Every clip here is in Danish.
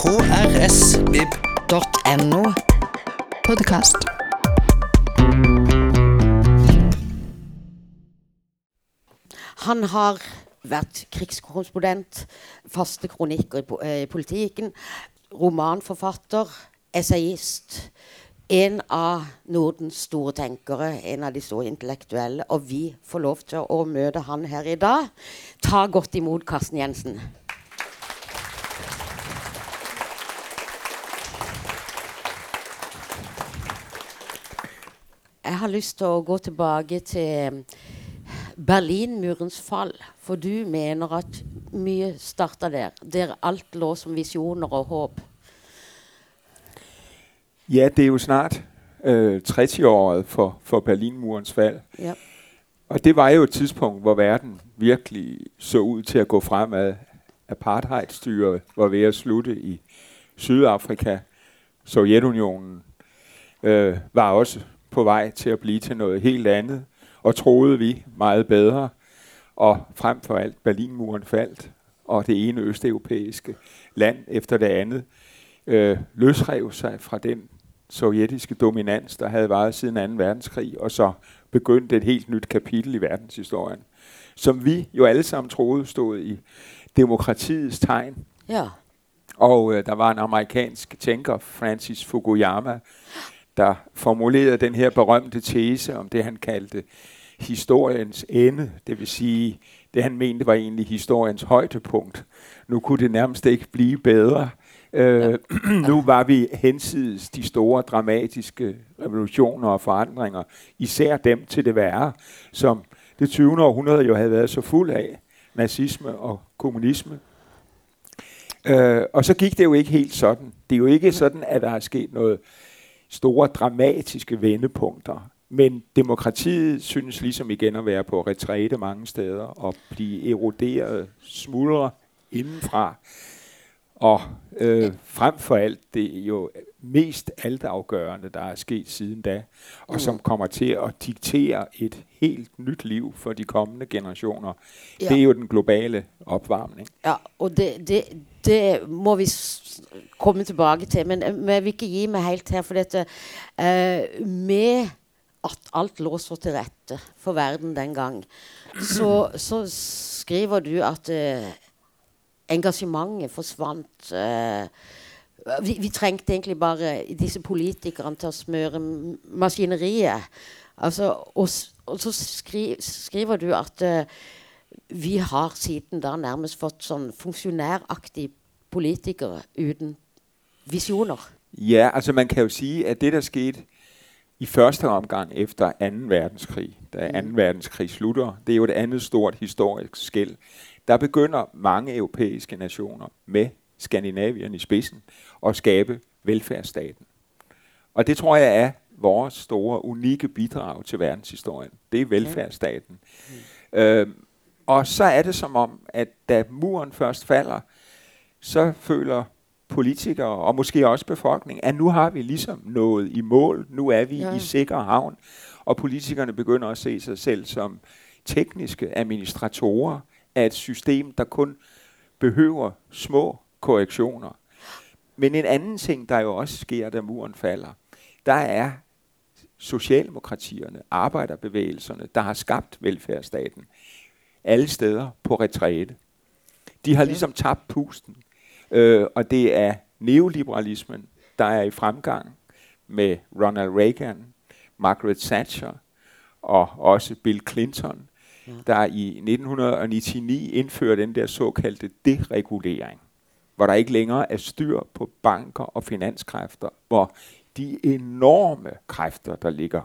krsvib.no. Podkast. Han har vært krigskorrespondent, faste kronikker i, po- eh, i politikken, romanforfatter, essayist, en av Nordens store tenkere, en av de store intellektuelle, og vi får lov til å møte han her i dag. Ta godt imot Karsten Jensen. Jeg har lyst til å gå tilbake til Berlinmurens fall. For du mener at mye starta der. Der alt lå som visjoner og håp. Ja, det er jo snart øh, 30-året for, for Berlinmurens fald. Ja. Og det var jo et tidspunkt, hvor verden virkelig så ud til at gå fremad. Apartheidstyret var ved at slutte i Sydafrika. Sovjetunionen øh, var også på vej til at blive til noget helt andet, og troede vi meget bedre. Og frem for alt Berlinmuren faldt, og det ene østeuropæiske land efter det andet øh, løsrev sig fra den sovjetiske dominans, der havde varet siden 2. verdenskrig, og så begyndte et helt nyt kapitel i verdenshistorien, som vi jo alle sammen troede stod i demokratiets tegn. ja. Og øh, der var en amerikansk tænker, Francis Fukuyama, der formulerede den her berømte tese om det, han kaldte historiens ende. Det vil sige, det han mente var egentlig historiens højdepunkt. Nu kunne det nærmest ikke blive bedre. Øh, nu var vi hensides de store dramatiske revolutioner og forandringer, især dem til det værre, som det 20. århundrede jo havde været så fuld af, nazisme og kommunisme. Øh, og så gik det jo ikke helt sådan. Det er jo ikke sådan, at der er sket noget store dramatiske vendepunkter. Men demokratiet synes ligesom igen at være på retræte mange steder og blive eroderet smuldre indenfra. Og øh, frem for alt det er jo mest altafgørende, der er sket siden da, og som kommer til at diktere et helt nyt liv for de kommende generationer. Ja. Det er jo den globale opvarmning. ja og det, det, det må vi komme tilbage til. Men, vi men jeg vil ikke give mig helt her. For dette eh, Med at alt lå så til rette for verden den gang, så, så skriver du at eh, uh, engagementet forsvandt. eh, vi, vi trængte egentlig bare disse politikere til at smøre maskineriet. Altså, og, og så skri, skriver du at uh, vi har siden da nærmest fått sånn funksjonæraktige politikere uten visjoner. Ja, altså man kan jo sige, at det der skete i første omgang efter 2. verdenskrig, da 2. verdenskrig slutter, det er jo et andet stort historisk skæld. Der begynder mange europæiske nationer med Skandinavien i spidsen at skabe velfærdsstaten. Og det tror jeg er vores store, unikke bidrag til verdenshistorien. Det er velfærdsstaten. Øhm, og så er det som om, at da muren først falder, så føler politikere og måske også befolkningen, at nu har vi ligesom nået i mål, nu er vi Ja. ja. i sikker havn, og politikerne begynder at se sig selv som tekniske administratorer af et system, der kun behøver små korrektioner. Men en anden ting, der jo også sker, da muren falder, der er socialdemokratierne, arbejderbevægelserne, der har skabt velfærdsstaten, alle steder på retræte. De har ligesom tabt pusten, øh, og det er neoliberalismen, der er i fremgang med Ronald Reagan, Margaret Thatcher og også Bill Clinton, Ja. der i 1999 indførte den der såkaldte deregulering, hvor der ikke længere er styr på banker og finanskræfter, hvor de enorme kræfter, der ligger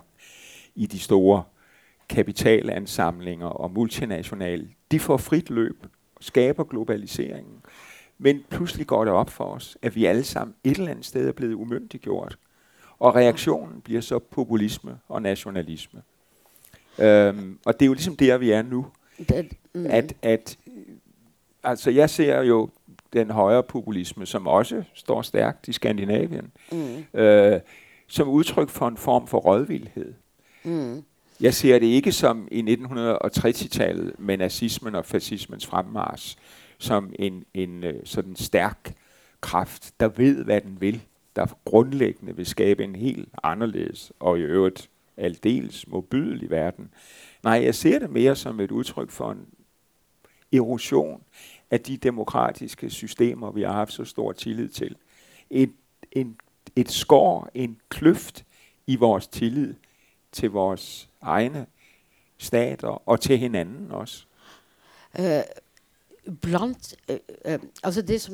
i de store kapitalansamlinger og multinationale, de får frit løb, skaber globaliseringen. Men pludselig går det op for os, at vi alle sammen et eller andet sted er blevet umyndiggjort. Og reaktionen bliver så populisme og nationalisme. Øhm, og det er jo ligesom der, vi er nu. Det, mm, At, at, altså jeg ser jo den højre populisme, som også står stærkt i Skandinavien, mm, øh, som udtryk for en form for rådvildhed. mm, jeg ser det ikke som i 1960-tallet, med nazismen og fascismens fremmars, som en, en øh, sådan stærk kraft, der ved, hvad den vil, der grundlæggende vil skabe en helt anderledes og i øvrigt aldeles modbydelig verden. Nej, jeg ser det mere som et udtryk for en erosion af de demokratiske systemer, vi har haft så stor tillid til. Et, en, et skår, en kløft i vores tillid til vores egne stater og til hinanden også. Øh, eh, blandt, øh, øh, altså det som,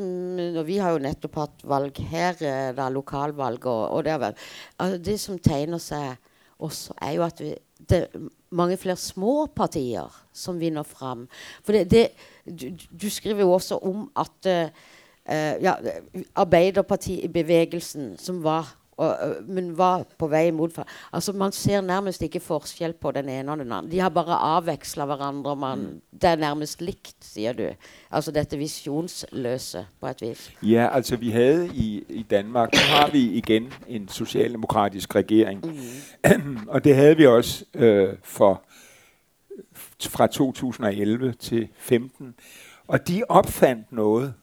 når Vi har jo netop hatt valg her, der er lokalvalg, og, og det, har altså det som tegner seg også, er jo at vi, det er mange flere små partier som vinner fram. For det, det, du, du skriver jo også om at øh, øh, eh, Arbeiderpartiet i bevægelsen, som var og, øh, men var på vei mot Altså Man ser nærmest ikke forskjell på den ene og den andre. De har bare avveksla hverandre. Man, mm. Det er nærmest likt, sier du. Altså dette visjonsløse, på et vis. Ja, altså vi havde i, i Danmark, nu har vi igen en socialdemokratisk regering. Mm. og det havde vi også øh, for fra 2011 til 15. Og de opfandt noget,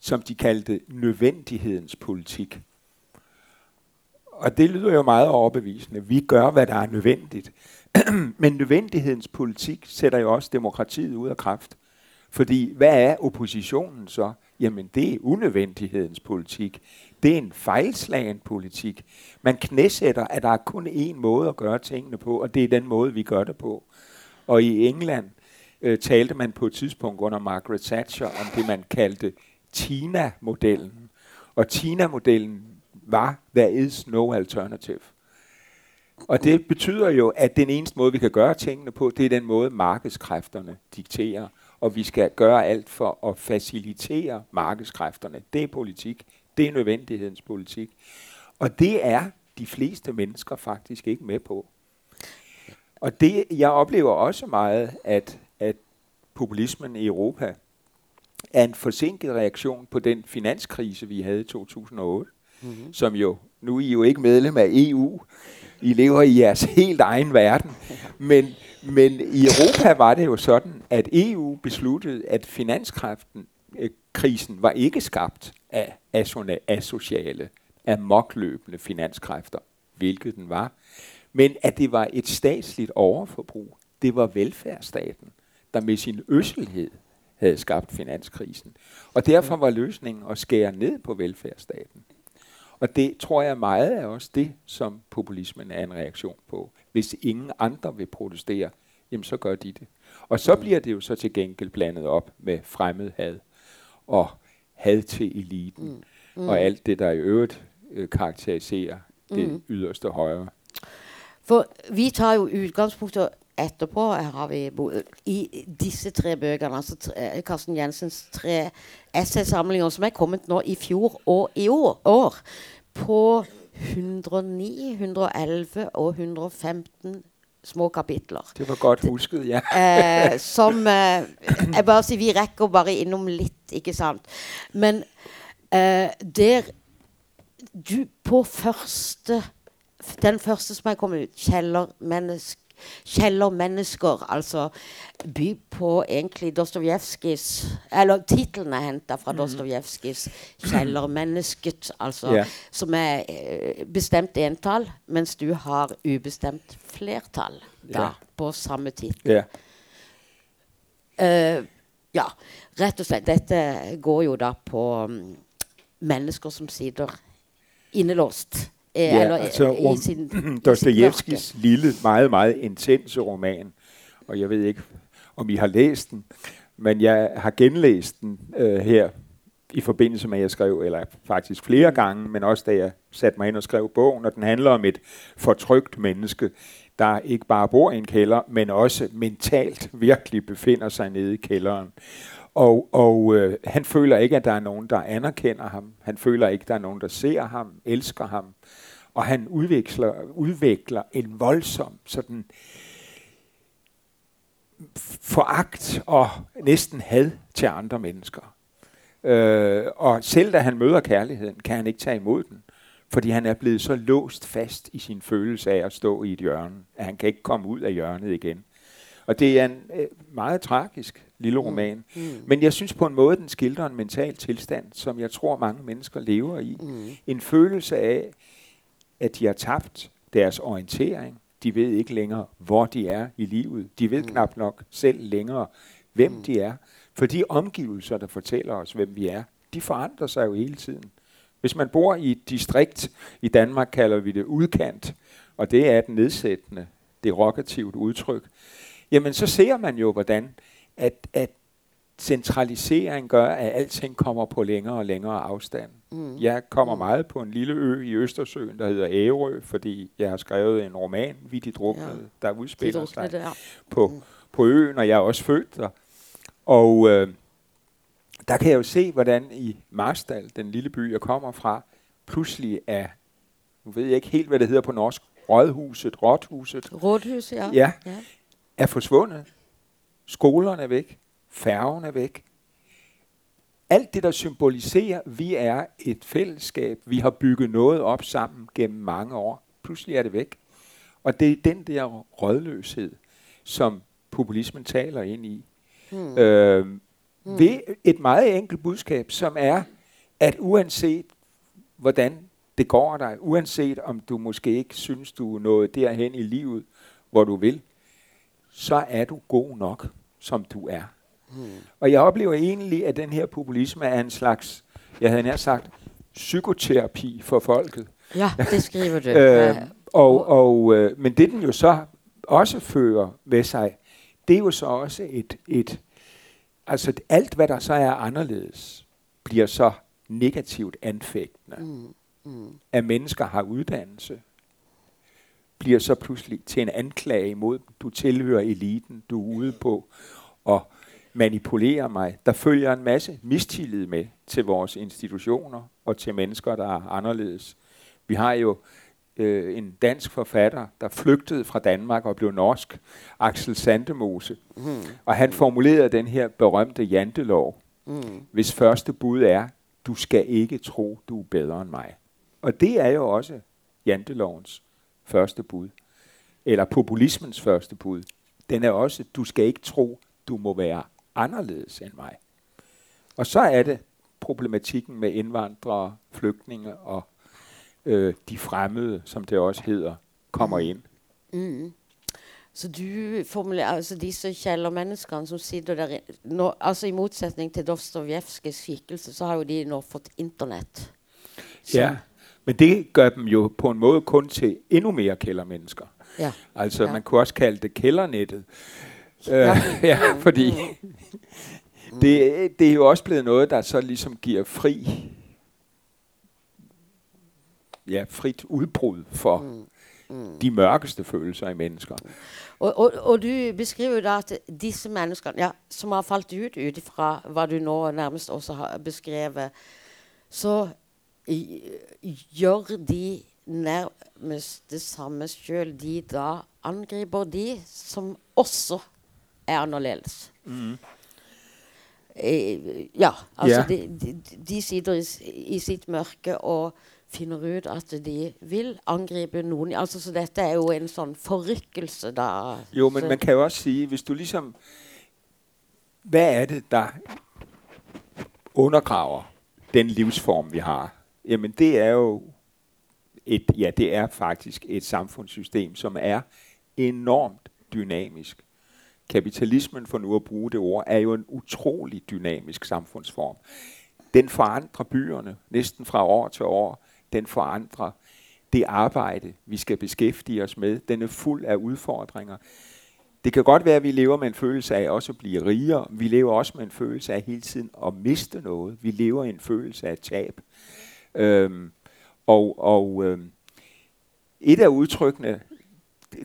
som de kaldte nødvendighedens politik. Og det lyder jo meget overbevisende. Vi gør, hvad der er nødvendigt. Men nødvendighedens politik sætter jo også demokratiet ud af kraft. Fordi hvad er oppositionen så? Jamen det er unødvendighedens politik. Det er en fejlslagen politik. Man knæsætter, at der er kun én måde at gøre tingene på, og det er den måde, vi gør det på. Og i England øh, talte man på et tidspunkt under Margaret Thatcher om det, man kaldte Tina-modellen. Og Tina-modellen var, there is no alternative. Og det betyder jo, at den eneste måde, vi kan gøre tingene på, det er den måde, markedskræfterne dikterer. Og vi skal gøre alt for at facilitere markedskræfterne. Det er politik. Det er nødvendighedens politik. Og det er de fleste mennesker faktisk ikke med på. Og det, jeg oplever også meget, at, at populismen i Europa er en forsinket reaktion på den finanskrise, vi havde i 2008 mm-hmm. som jo, nu er I jo ikke medlem af EU, I lever i jeres helt egen verden, men, men i Europa var det jo sådan, at EU besluttede, at finanskraften, øh, krisen var ikke skabt af asociale, af mokløbende finanskræfter, hvilket den var, men at det var et statsligt overforbrug. Det var velfærdsstaten, der med sin øsselhed havde skabt finanskrisen. Og derfor var løsningen at skære ned på velfærdsstaten. Og det tror jeg meget er også det, som populismen er en reaktion på. Hvis ingen andre vil protestere, jamen så gør de det. Og så bliver det jo så til gengæld blandet op med fremmedhad og had til eliten mm. Mm. og alt det, der i øvrigt øh, karakteriserer det mm. yderste højre. For vi tager jo udgangspunkt etterpå har vi i disse tre bøkene, altså tre, Karsten Jensens tre essaysamlinger, som er kommet nå i fjor og i år, år på 109, 111 og 115 små kapitler. Det var godt husket, ja. eh, som eh, Jeg bare sier, vi rekker bare innom litt, ikke sant. Men eh, der du på første Den første som er kommet ut, 'Kjellermenneske', Kjellermennesker, altså by på egentlig Dostojevskijs Eller tittelen er henta fra mm. Dostojevskijs 'Kjellermennesket', altså, yeah. som er eh, bestemt entall, mens du har ubestemt flertall da, yeah. på samme tittel. Yeah. Uh, ja, rett og slett. Dette går jo da på um, mennesker som sitter innelåst ja, eller altså, i sin Dostojevskis lille, meget, meget intense roman, og jeg ved ikke, om I har læst den, men jeg har genlæst den øh, her i forbindelse med, at jeg skrev, eller faktisk flere gange, men også da jeg satte mig ind og skrev bogen, og den handler om et fortrygt menneske, der ikke bare bor i en kælder, men også mentalt virkelig befinder sig nede i kælderen. Og, og øh, han føler ikke, at der er nogen, der anerkender ham. Han føler ikke, at der er nogen, der ser ham, elsker ham og han udvikler, udvikler en voldsom sådan foragt og næsten had til andre mennesker. Øh, og selv da han møder kærligheden, kan han ikke tage imod den, fordi han er blevet så låst fast i sin følelse af at stå i et hjørne, at han kan ikke komme ud af hjørnet igen. Og det er en øh, meget tragisk lille roman. Mm. Men jeg synes på en måde, den skildrer en mental tilstand, som jeg tror mange mennesker lever i. Mm. En følelse af, at de har tabt deres orientering. De ved ikke længere, hvor de er i livet. De ved mm. knap nok selv længere, hvem mm. de er. For de omgivelser, der fortæller os, hvem vi er, de forandrer sig jo hele tiden. Hvis man bor i et distrikt, i Danmark kalder vi det udkant, og det er et nedsættende, derogativt udtryk, jamen så ser man jo, hvordan at, at centralisering gør, at alting kommer på længere og længere afstand. Mm. Jeg kommer mm. meget på en lille ø i Østersøen, der hedder Ærø, fordi jeg har skrevet en roman, Vi de druknede, ja. der udspiller de sig der. på, mm. på øen, og jeg er også født der. Og øh, der kan jeg jo se, hvordan i Marstal, den lille by, jeg kommer fra, pludselig er, nu ved jeg ikke helt, hvad det hedder på norsk, Rådhuset, Rådhuset. Rådhuset, ja. ja. ja. Er forsvundet. Skolerne er væk. Færgen er væk. Alt det, der symboliserer, at vi er et fællesskab, vi har bygget noget op sammen gennem mange år, pludselig er det væk. Og det er den der rådløshed, som populismen taler ind i. Hmm. Øh. Ved et meget enkelt budskab, som er, at uanset hvordan det går dig, uanset om du måske ikke synes, du er nået derhen i livet, hvor du vil, så er du god nok, som du er. Hmm. Og jeg oplever egentlig, at den her populisme er en slags, jeg havde nær sagt, psykoterapi for folket. Ja, det skriver du. øh, og, og, øh, men det den jo så også fører ved sig, det er jo så også et, et altså alt hvad der så er anderledes, bliver så negativt anfægtende. Mm, mm. At mennesker har uddannelse, bliver så pludselig til en anklage imod, du tilhører eliten, du er ude på og manipulere mig. Der følger en masse mistillid med til vores institutioner og til mennesker, der er anderledes. Vi har jo øh, en dansk forfatter, der flygtede fra Danmark og blev norsk, Axel Sandemose. Mm. Og han formulerede den her berømte jantelov, mm. hvis første bud er, du skal ikke tro, du er bedre end mig. Og det er jo også jantelovens første bud. Eller populismens første bud. Den er også, du skal ikke tro, du må være anderledes end mig. Og så er det problematikken med indvandrere, flygtninge og øh, de fremmede, som det også hedder, kommer ind. Mm. Så du formulerer altså disse kjellermenneskene som sitter der nå, altså I motsetning til Dostojevskijs skikkelse, så har jo de nå fått internett. Ja, men det gør dem jo på en måde kun til endnu mere kældermennesker. Ja. Altså ja. man kunne også kalde det kældernettet. Ja, uh, ja fordi mm. det, det er jo også blevet noget, der så ligesom giver fri ja, frit udbrud for mm. Mm. de mørkeste følelser i mennesker. Og, og, og du beskriver da at disse mennesker, ja, som har falt ut ut fra hvad du nå nærmest også har beskrevet, så gør de nærmest det samme selv. De da angriber de, som også er anderledes. Mm. Eh, ja, altså yeah. de, de, de sitter i, i sitt mørke og finner ut at de vil angribe nogen. Altså, så dette er jo en sådan forrykkelse, der... Jo, men man kan jo også sige, hvis du ligesom... Hvad er det, der undergraver den livsform, vi har? Jamen, det er jo et, ja, det er faktisk et samfundssystem, som er enormt dynamisk. Kapitalismen, for nu at bruge det ord, er jo en utrolig dynamisk samfundsform. Den forandrer byerne næsten fra år til år den forandrer det arbejde, vi skal beskæftige os med. Den er fuld af udfordringer. Det kan godt være, at vi lever med en følelse af også at blive rigere. Vi lever også med en følelse af hele tiden at miste noget. Vi lever i en følelse af tab. Øhm, og og øhm, et af udtrykkene,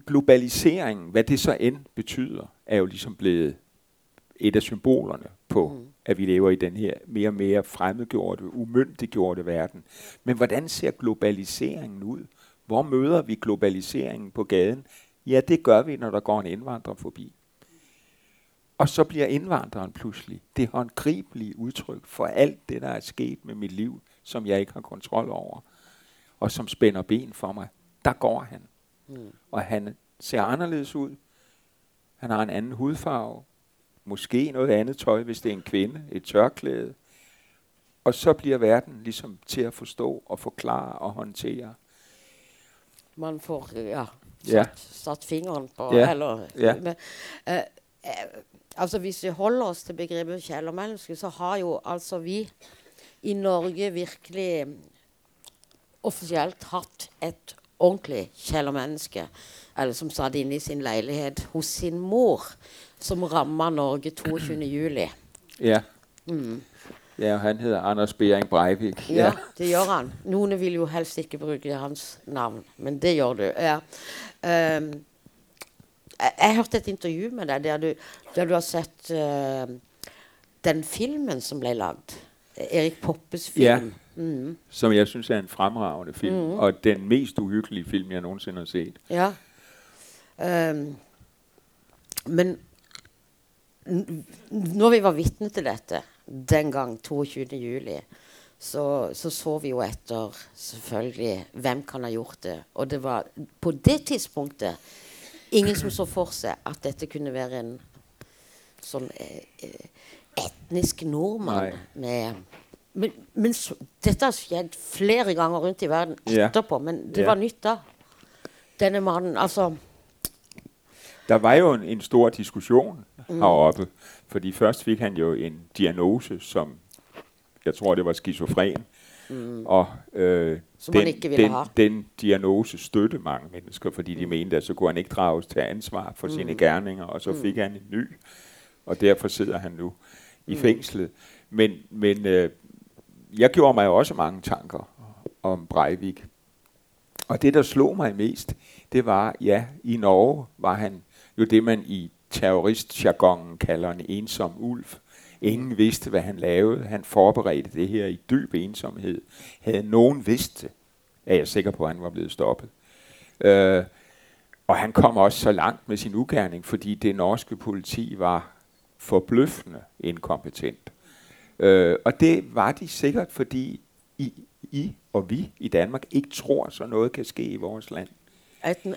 globaliseringen, hvad det så end betyder, er jo ligesom blevet et af symbolerne på, mm. at vi lever i den her mere og mere fremmedgjorte, umyndiggjorte verden. Men hvordan ser globaliseringen ud? Hvor møder vi globaliseringen på gaden? Ja, det gør vi, når der går en indvandrer forbi. Og så bliver indvandreren pludselig det håndgribelige udtryk for alt det, der er sket med mit liv, som jeg ikke har kontrol over, og som spænder ben for mig. Der går han. Mm. Og han ser anderledes ud. Han har en anden hudfarve måske noget andet tøj, hvis det er en kvinde, et tørklæde. Og så bliver verden ligesom til at forstå og forklare og håndtere. Man får ja, Ja. satt, satt fingeren på Ja. Eller Ja. men, eh, eh, Altså Hvis vi holder oss til begrepet kjellermenneske, så har jo altså vi i Norge virkelig mm, offisielt hatt et ordentlig kjellermenneske. Eller som satt inne i sin leilighet hos sin mor, som ramma Norge 22. juli. Ja. Mm. Ja, han hedder Anders Bering Breivik. Ja, det gjør han. Noen vil jo helst ikke bruke hans navn, men det gjør du. Ja. Ehm, jeg, jeg hørte et intervju med deg der du, der du har sett eh, den filmen som ble lagd. Erik Poppes film. Mm. Som jeg synes er en fremragende film. Mhm. Og den mest uhyggelige film, jeg nogensinde har set. Ja. Ehm, men når vi var vitne til dette den gang, 22. juli, så, så så vi jo etter selvfølgelig hvem kan ha gjort det. Og det var på det tidspunktet ingen som så for seg at dette kunne være en sånn eh, eh, etnisk nordmann Nei. med men, men så, dette har skjedd flere ganger rundt i verden etterpå, men det Ja. var nytt da. Denne mannen, altså Der var jo en, en stor diskussion heroppe, fordi først fik han jo en diagnose, som jeg tror, det var skizofren. Mm. Og øh, Som den, ikke den, have. den diagnose støtte mange mennesker, fordi de mente, at så kunne han ikke drages til ansvar for mm. sine gerninger, og så fik han en ny, og derfor sidder han nu i fængslet. Men, men øh, jeg gjorde mig også mange tanker om Breivik. Og det, der slog mig mest, det var, ja, i Norge var han jo det, man i terroristjargonen kalder en ensom ulv. Ingen vidste, hvad han lavede. Han forberedte det her i dyb ensomhed. Havde nogen vidst det, er jeg sikker på, at han var blevet stoppet. Øh, og han kom også så langt med sin ugerning, fordi det norske politi var forbløffende inkompetent. Øh, og det var de sikkert, fordi I, I og vi i Danmark ikke tror, så noget kan ske i vores land.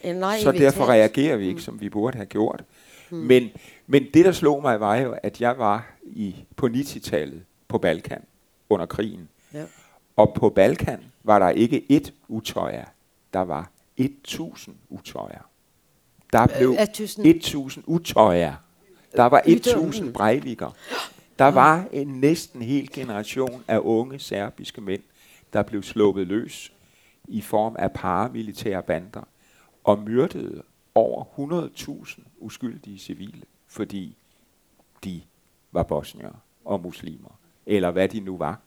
en naivitet. Så derfor reagerer vi ikke, som vi burde have gjort. Men, men det, der slog mig, var jo, at jeg var i, på 90-tallet på Balkan under krigen. Ja. Og på Balkan var der ikke ét utøjer. Der var 1000 utøjer. Der blev Øh, 1000. 1000 utøjer. Der var Utøjer. 1000 brejvikker. Der var en næsten hel generation af unge serbiske mænd, der blev sluppet løs i form af paramilitære bander og myrdede over 100.000 uskyldige civile, fordi de var bosnier og muslimer, eller hvad de nu var.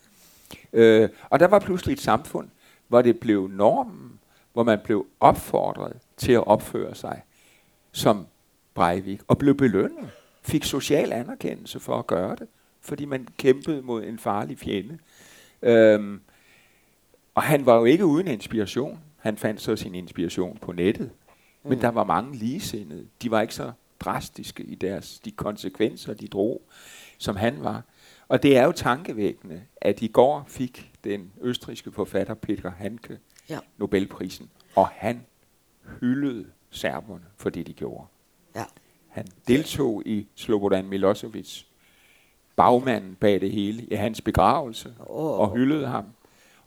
Øh, og der var pludselig et samfund, hvor det blev normen, hvor man blev opfordret til at opføre sig som Breivik, og blev belønnet, fik social anerkendelse for at gøre det, fordi man kæmpede mod en farlig fjende. Øhm, og han var jo ikke uden inspiration. Han fandt så sin inspiration på nettet. Men Mm. der var mange ligesindede. De var ikke så drastiske i deres de konsekvenser, de drog, som han var. Og det er jo tankevækkende, at i går fik den østriske forfatter Peter Hanke Ja. Nobelprisen, og han hyldede serberne for det, de gjorde. Ja. Han deltog i Slobodan Milosevic, bagmanden bag det hele, i hans begravelse, Åh. og hyldede ham.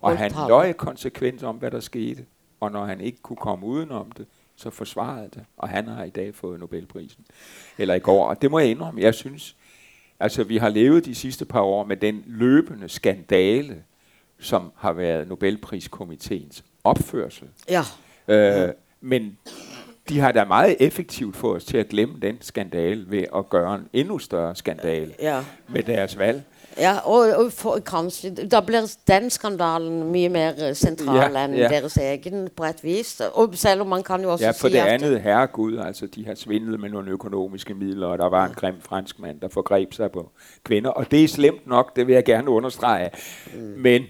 Og han løj konsekvent om, hvad der skete. Og når han ikke kunne komme udenom det, så forsvarede det. Og han har i dag fået Nobelprisen. Eller i går. Og det må jeg indrømme. Jeg synes, altså vi har levet de sidste par år med den løbende skandale, som har været Nobelpriskomiteens opførsel. Ja. Øh, men de har da meget effektivt fået os til at glemme den skandale ved at gøre en endnu større skandale ja. med deres valg. Ja, og, og for, kanskje Da blir den skandalen mye mer eh, sentral Ja, enn ja. deres egen, på et vis. Og selv om man kan jo også Ja, for si det at andet, herregud, altså de har svindlet med nogle økonomiske midler, og der var en grim fransk mand, der forgreb sig på kvinder. Og det er slemt nok, det vil jeg gerne understrege. Mm. Men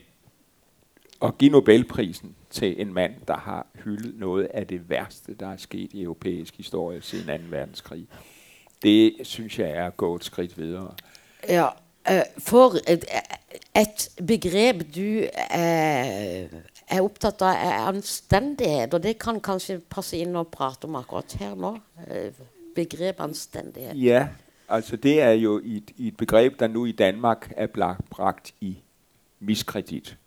at give Nobelprisen til en mand, der har hyldet noget af det værste, der er sket i europæisk historie siden 2. verdenskrig, det synes jeg er at gå et skridt videre. Ja. eh, for et, et begrep du er opptatt av, er anstendighet. Og det kan kanskje passe inn å prate om akkurat her nå. Eh, begrep anstendighet. Ja, Altså det er jo et, et begreb, der nu i Danmark er bragt i miskredit.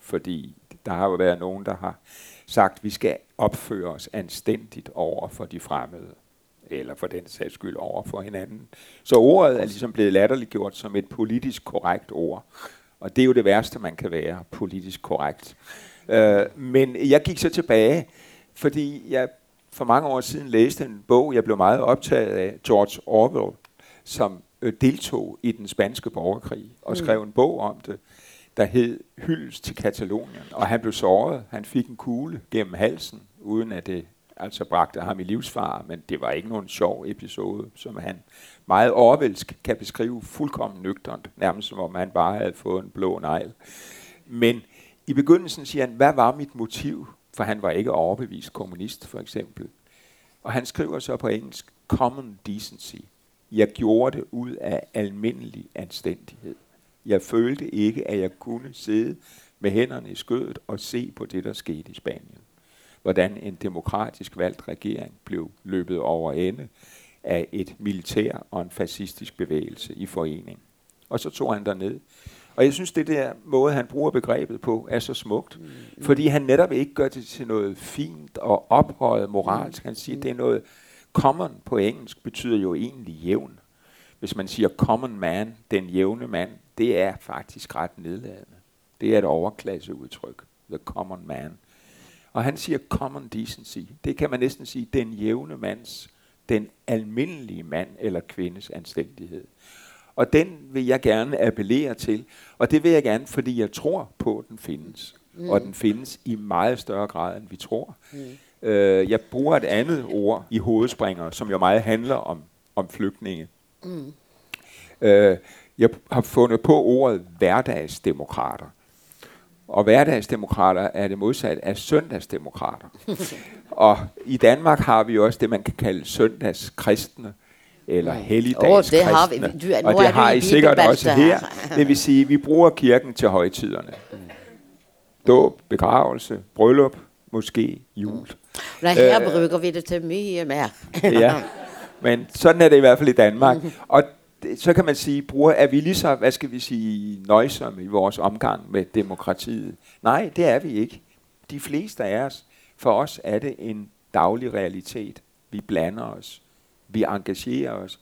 Fordi der har jo været nogen, der har sagt, at vi skal opføre os anstændigt over for de fremmede. Eller for den sags skyld over for hinanden. Så ordet er ligesom blevet latterliggjort som et politisk korrekt ord. Og det er jo det værste, man kan være, politisk korrekt. Øh, men jeg gik så tilbage, fordi jeg for mange år siden læste en bog, jeg blev meget optaget af, George Orwell, som øh, deltog i den spanske borgerkrig og skrev en bog om det, der hed Hyldes til Katalonien. Og han blev såret. Han fik en kugle gennem halsen, uden at det altså bragte ham i livsfare, men det var ikke nogen sjov episode, som han meget overvælsk kan beskrive fuldkommen nøgternt, nærmest som om han bare havde fået en blå negl. Men i begyndelsen siger han, hvad var mit motiv? For han var ikke overbevist kommunist, for eksempel. Og han skriver så på engelsk, common decency. Jeg gjorde det ud af almindelig anstændighed. Jeg følte ikke, at jeg kunne sidde med hænderne i skødet og se på det, der skete i Spanien. Hvordan en demokratisk valgt regering blev løbet over ende af et militær og en fascistisk bevægelse i forening. Og så tog han derned. Og jeg synes, det der måde, han bruger begrebet på, er så smukt. Mm. Fordi han netop ikke gør det til noget fint og ophøjet moralsk. Han siger, det er noget common på engelsk, betyder jo egentlig jævn. Hvis man siger common man, den jævne mand, det er faktisk ret nedladende. Det er et overklasseudtryk. The common man. Og han siger common decency. Det kan man næsten sige, den jævne mands, den almindelige mand eller kvindes anstændighed. Og den vil jeg gerne appellere til. Og det vil jeg gerne, fordi jeg tror på, at den findes. Mm. Og den findes i meget større grad, end vi tror. Mm. Øh, jeg bruger et andet ord i hovedspringer, som jo meget handler om, om flygtninge. Mm. Øh, jeg har fundet på ordet hverdagsdemokrater. Og hverdagsdemokrater er det modsat af søndagsdemokrater. og i Danmark har vi også det, man kan kalde søndagskristne eller helligdagskristne. Oh, det har vi. Du, og det har I sikkert også her. Det vil sige, at vi bruger kirken til højtiderne. Dåb, begravelse, bryllup, måske jul. Nej, her øh, bruger vi det til mye mere. ja, men sådan er det i hvert fald i Danmark. Og så kan man sige, bruger, er vi lige så, hvad skal vi sige, nøjsomme i vores omgang med demokratiet? Nej, det er vi ikke. De fleste af os, for os er det en daglig realitet. Vi blander os. Vi engagerer os.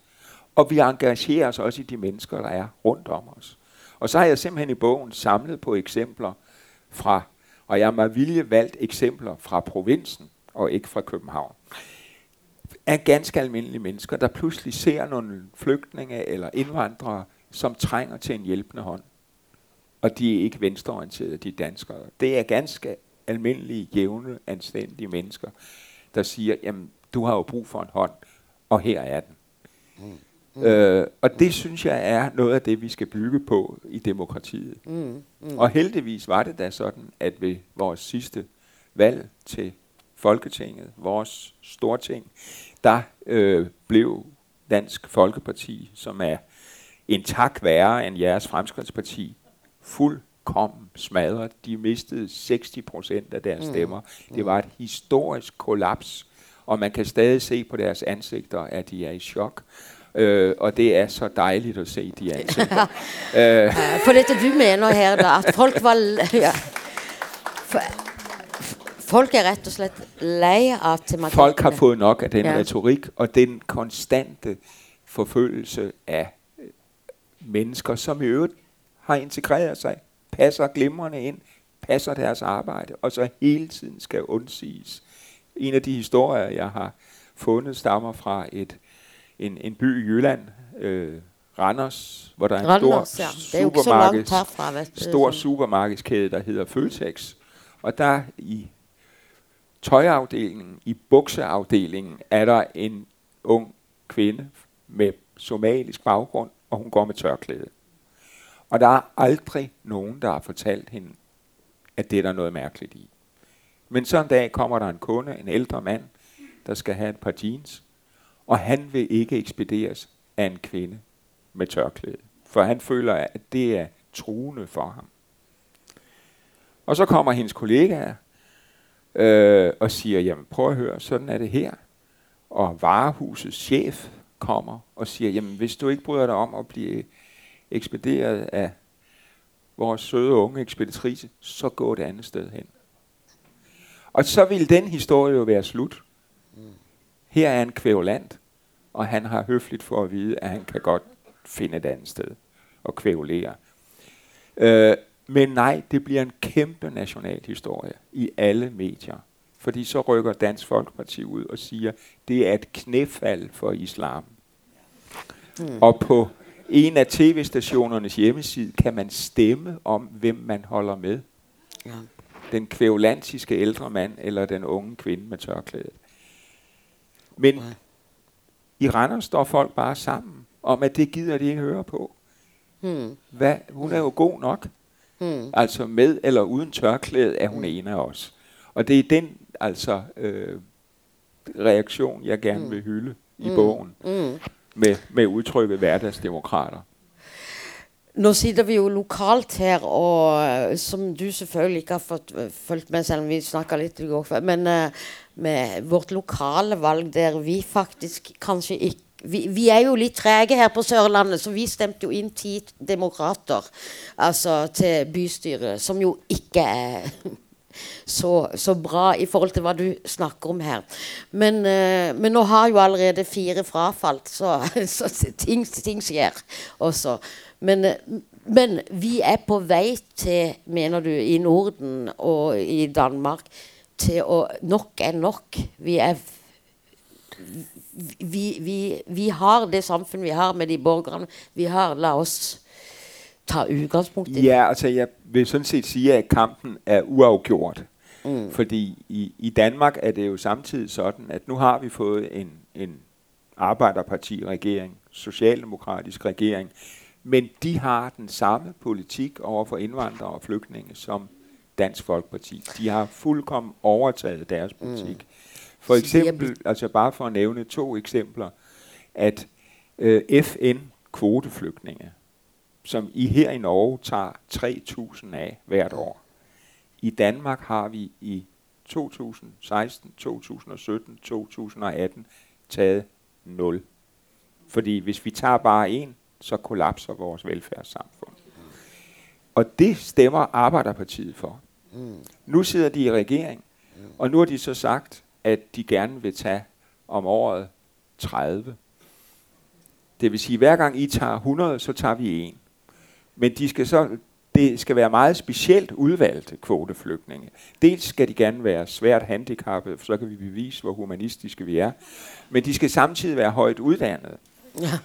Og vi engagerer os også i de mennesker, der er rundt om os. Og så har jeg simpelthen i bogen samlet på eksempler fra, og jeg har med vilje valgt eksempler fra provinsen og ikke fra København af ganske almindelige mennesker, der pludselig ser nogle flygtninge eller indvandrere, som trænger til en hjælpende hånd. Og de er ikke venstreorienterede, de danskere. Det er ganske almindelige, jævne, anstændige mennesker, der siger, jamen, du har jo brug for en hånd, og her er den. Mm. Mm. Øh, og det synes jeg er noget af det, vi skal bygge på i demokratiet. Mm. Mm. Og heldigvis var det da sådan, at ved vores sidste valg til Folketinget, vores storting, der øh, blev Dansk Folkeparti, som er en tak værre end jeres Fremskridsparti, fuldkommen smadret. De mistede 60 procent af deres mm. stemmer. Det var et historisk kollaps, og man kan stadig se på deres ansigter, at de er i chok. Øh, og det er så dejligt at se de ansigter. øh. For det du mener her, at folk var... Ja. For, Folk er rett og slett lei av tematikken. Folk har fået nok af den ja. retorik og den konstante forfølgelse af mennesker, som i øvrigt har integreret sig, passer glimrende ind, passer deres arbejde, og så hele tiden skal undsiges. En af de historier, jeg har fundet, stammer fra et, en, en by i Jylland, øh, Randers, hvor der er en Randers, stor, ja. supermarkeds, herfra, stor supermarkedskæde, der hedder Føtex. Og der i tøjafdelingen, i bukseafdelingen, er der en ung kvinde med somalisk baggrund, og hun går med tørklæde. Og der er aldrig nogen, der har fortalt hende, at det er der noget mærkeligt i. Men så en dag kommer der en kunde, en ældre mand, der skal have et par jeans, og han vil ikke ekspederes af en kvinde med tørklæde. For han føler, at det er truende for ham. Og så kommer hendes kollegaer, øh, og siger, jamen prøv at høre, sådan er det her. Og varehusets chef kommer og siger, jamen hvis du ikke bryder dig om at blive ekspederet af vores søde unge ekspeditrice, så gå et andet sted hen. Og så vil den historie jo være slut. Her er en kvævland, og han har høfligt for at vide, at han kan godt finde et andet sted og kvævlere. Øh, men nej, det bliver en kæmpe national historie i alle medier. Fordi så rykker Dansk Folkeparti ud og siger, det er et knæfald for islam. Mm. Og på en af tv-stationernes hjemmeside kan man stemme om, hvem man holder med. Ja. Den kvævlantiske ældre mand eller den unge kvinde med tørklædet. Men ja. i Randers står folk bare sammen om, at det gider de ikke høre på. Hmm. Hvad? Hun er jo god nok. Hmm. Altså med eller uden tørklæde er hun hmm. en af os. Og det er den altså øh, reaktion, jeg gerne hmm. vil hylde i hmm. bogen. Hmm. Med, med udtrykket hverdagsdemokrater. Nå sitter vi jo lokalt her, og øh, som du selvfølgelig ikke har fått øh, følt med, selvom vi snakket lidt i går, men uh, med vårt lokale valg, der vi faktisk kanskje ikke vi, vi er jo lidt træge her på Sørlandet, så vi stemte jo ind 10 demokrater altså til bystyret, som jo ikke er så, så bra i forhold til hvad du snakker om her. Men, uh, men nu har jo allerede fire frafalt, så, så ting, ting sker også. Men, men vi er på vej til, mener du, i Norden og i Danmark, til at nok er nok. Vi er vi, vi, vi har det samfund, vi har med de borgerne, vi har. Lad os tage udgangspunkt i Ja, altså jeg vil sådan set sige, at kampen er uafgjort. Mm. Fordi i, i Danmark er det jo samtidig sådan, at nu har vi fået en, en arbejderparti-regering, socialdemokratisk regering, men de har den samme politik over for indvandrere og flygtninge som Dansk Folkeparti. De har fuldkommen overtaget deres politik. Mm. For eksempel, altså bare for at nævne to eksempler, at øh, FN kvoteflygtninge, som I her i Norge tager 3.000 af hvert år. I Danmark har vi i 2016, 2017, 2018 taget 0. Fordi hvis vi tager bare en, så kollapser vores velfærdssamfund. Og det stemmer Arbejderpartiet for. Mm. Nu sidder de i regering, og nu har de så sagt, at de gerne vil tage om året 30. Det vil sige, at hver gang I tager 100, så tager vi en. Men de skal så, det skal være meget specielt udvalgte kvoteflygtninge. Dels skal de gerne være svært handicappede, for så kan vi bevise, hvor humanistiske vi er. Men de skal samtidig være højt uddannede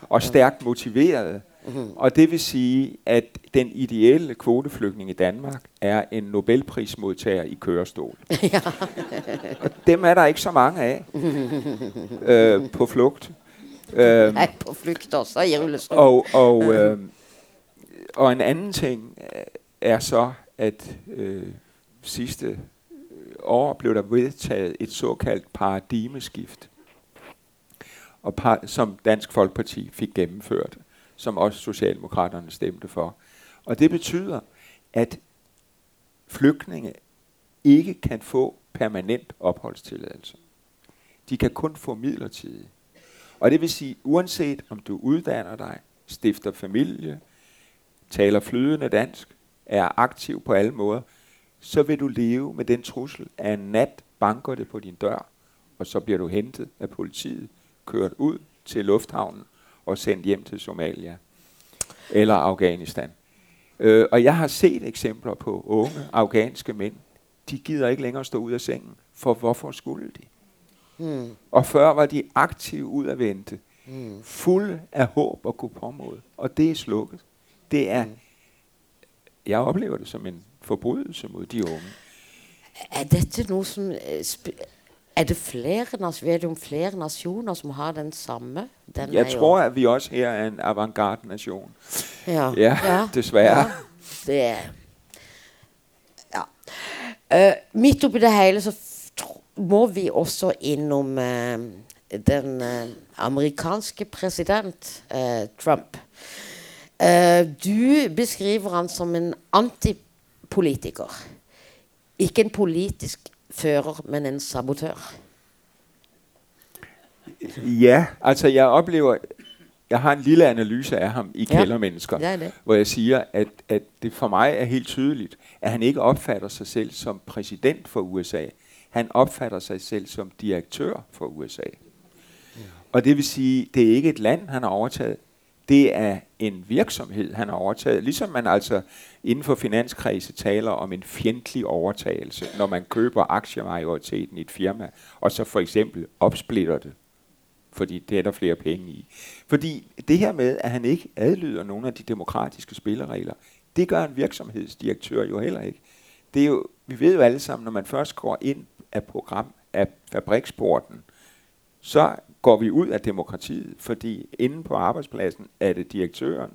og stærkt motiverede. Mm-hmm. Og det vil sige, at den ideelle kvoteflygtning i Danmark er en Nobelprismodtager i kørestol. Ja. og dem er der ikke så mange af øh, på flugt. Øh, Nej, på flugt også, i rullestol. Og, og, øh, og en anden ting er så, at øh, sidste år blev der vedtaget et såkaldt paradigmeskift og par, som Dansk Folkeparti fik gennemført, som også Socialdemokraterne stemte for. Og det betyder, at flygtninge ikke kan få permanent opholdstilladelse. De kan kun få midlertidig. Og det vil sige, uanset om du uddanner dig, stifter familie, taler flydende dansk, er aktiv på alle måder, så vil du leve med den trussel, at en nat banker det på din dør, og så bliver du hentet af politiet kørt ud til lufthavnen og sendt hjem til Somalia eller Afghanistan. Øh, og jeg har set eksempler på unge afghanske mænd. De gider ikke længere stå ud af sengen, for hvorfor skulle de? Hmm. Og før var de aktive ud af vente, hmm. fuld af håb og gå på mod. Og det er slukket. Det er, hmm. jeg oplever det som en forbrydelse mod de unge. Er dette noget, som er det flere, er det flere nationer, som har den samme? Den jeg tror, jo... at vi også her er en avantgarde nation. Ja, ja, ja desværre. Ja, det er... Ja. Uh, midt oppi det hele, så må vi også innom uh, den uh, amerikanske præsident uh, Trump. Uh, du beskriver han som en antipolitiker. Ikke en politisk fører, men en sabotør. Ja, altså jeg oplever, jeg har en lille analyse af ham i Ja. Kældermennesker, er det. hvor jeg siger, at, at det for mig er helt tydeligt, at han ikke opfatter sig selv som præsident for USA. Han opfatter sig selv som direktør for USA. Og det vil sige, det er ikke et land, han har overtaget. Det er en virksomhed, han har overtaget. Ligesom man altså inden for finanskredse taler om en fjendtlig overtagelse, når man køber aktiemajoriteten i et firma, og så for eksempel opsplitter det fordi det er der flere penge i. Fordi det her med, at han ikke adlyder nogle af de demokratiske spilleregler, det gør en virksomhedsdirektør jo heller ikke. Det er jo, vi ved jo alle sammen, når man først går ind af program af fabriksporten, så går vi ud af demokratiet, fordi inde på arbejdspladsen er det direktøren,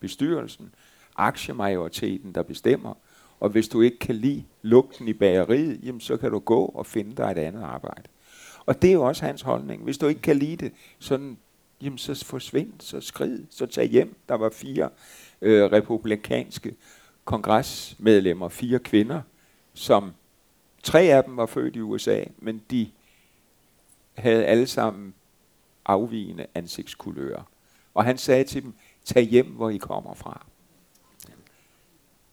bestyrelsen, aktiemajoriteten, der bestemmer. Og hvis du ikke kan lide lugten i bageriet, jamen så kan du gå og finde dig et andet arbejde. Og det er jo også hans holdning. Hvis du ikke kan lide det, sådan, jamen så forsvind, så skrid, så tag hjem. Der var fire øh, republikanske kongresmedlemmer, fire kvinder, som tre af dem var født i USA, men de havde alle sammen afvigende ansigtskulører. Og han sagde til dem, tag hjem, hvor I kommer fra.